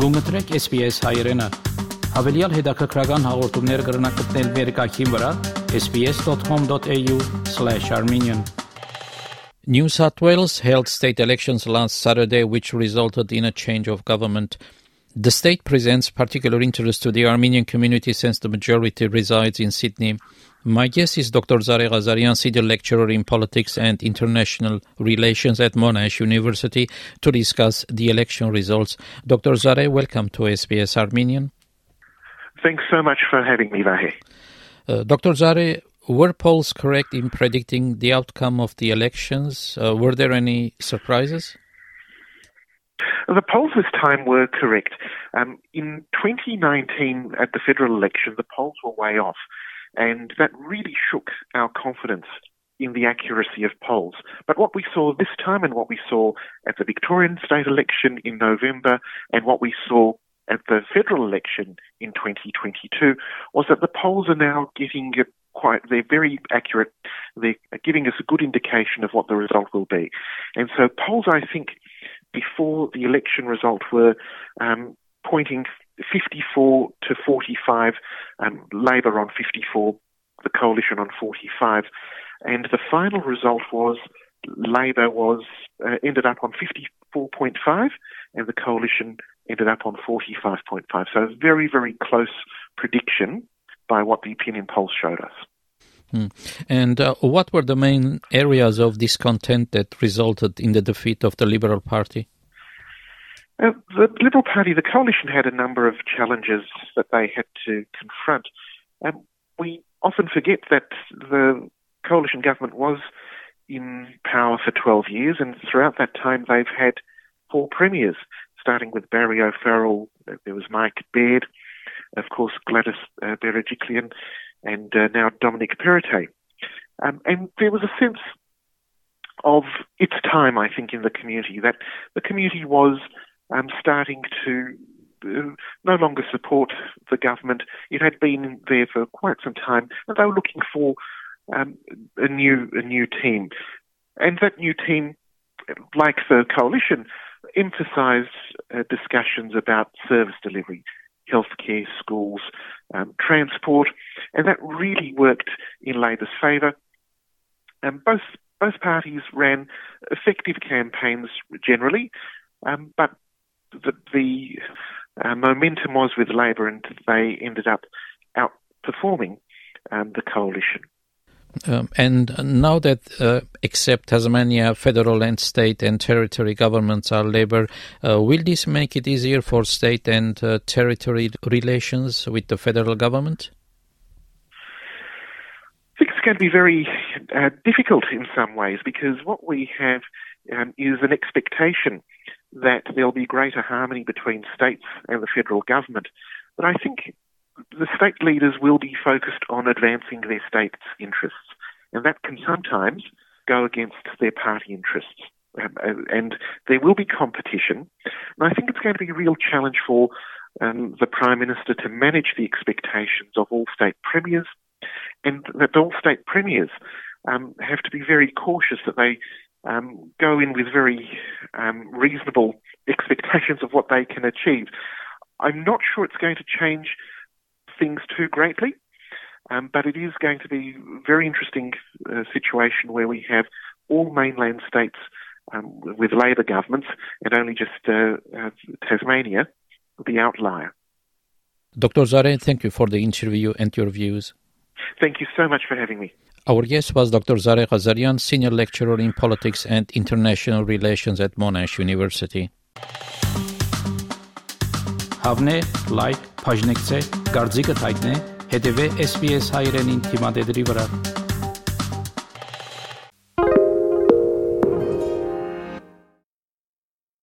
Գումտրեք SBS հայերեն։ Հավելյալ հետաքրքրական հաղորդումներ վերկայքին վրա sbs.com.au/armenian New South Wales held state elections last Saturday which resulted in a change of government. The state presents particular interest to the Armenian community since the majority resides in Sydney. My guest is Dr. Zareh Ghazarian, senior lecturer in politics and international relations at Monash University, to discuss the election results. Dr. Zareh, welcome to SBS Armenian. Thanks so much for having me, Vahe. Uh, Dr. Zareh, were polls correct in predicting the outcome of the elections? Uh, were there any surprises? The polls this time were correct. Um, in 2019, at the federal election, the polls were way off. And that really shook our confidence in the accuracy of polls. But what we saw this time and what we saw at the Victorian state election in November and what we saw at the federal election in 2022 was that the polls are now getting quite, they're very accurate. They're giving us a good indication of what the result will be. And so polls, I think, before the election result were um, pointing 54 to 45, and Labor on 54, the coalition on 45. And the final result was Labor was uh, ended up on 54.5 and the coalition ended up on 45.5. So a very, very close prediction by what the opinion polls showed us. Hmm. And uh, what were the main areas of discontent that resulted in the defeat of the Liberal Party? Uh, the Liberal Party, the coalition had a number of challenges that they had to confront. Um, we often forget that the coalition government was in power for 12 years, and throughout that time they've had four premiers, starting with Barry O'Farrell, there was Mike Baird, of course Gladys uh, Berejiklian, and uh, now Dominic Perrottet. Um, and there was a sense of its time, I think, in the community, that the community was um, starting to uh, no longer support the government. It had been there for quite some time, and they were looking for um, a new a new team. And that new team, like the coalition, emphasised uh, discussions about service delivery, healthcare, schools, um, transport, and that really worked in Labor's favour. And both both parties ran effective campaigns generally, um, but the, the uh, momentum was with Labor, and they ended up outperforming um, the coalition. Um, and now that, uh, except Tasmania, federal and state and territory governments are Labor, uh, will this make it easier for state and uh, territory relations with the federal government? I think it's going to be very uh, difficult in some ways because what we have um, is an expectation that there'll be greater harmony between states and the federal government. But I think the state leaders will be focused on advancing their state's interests, and that can sometimes go against their party interests. Um, and there will be competition. And I think it's going to be a real challenge for um, the Prime Minister to manage the expectations of all state premiers, and that all state premiers um, have to be very cautious that they um, go in with very um, reasonable expectations of what they can achieve. I'm not sure it's going to change things too greatly, um, but it is going to be a very interesting uh, situation where we have all mainland states um, with Labor governments and only just uh, uh, Tasmania, the outlier. Dr. Zareh, thank you for the interview and your views. Thank you so much for having me. Our guest was Dr. Zare Ghazarian, Senior Lecturer in Politics and International Relations at Monash University. Հավնե, լայք, բաժնեկցե, դարձիկը թայտնե, հետևե SBS հայրենին թիմադեդի վրա։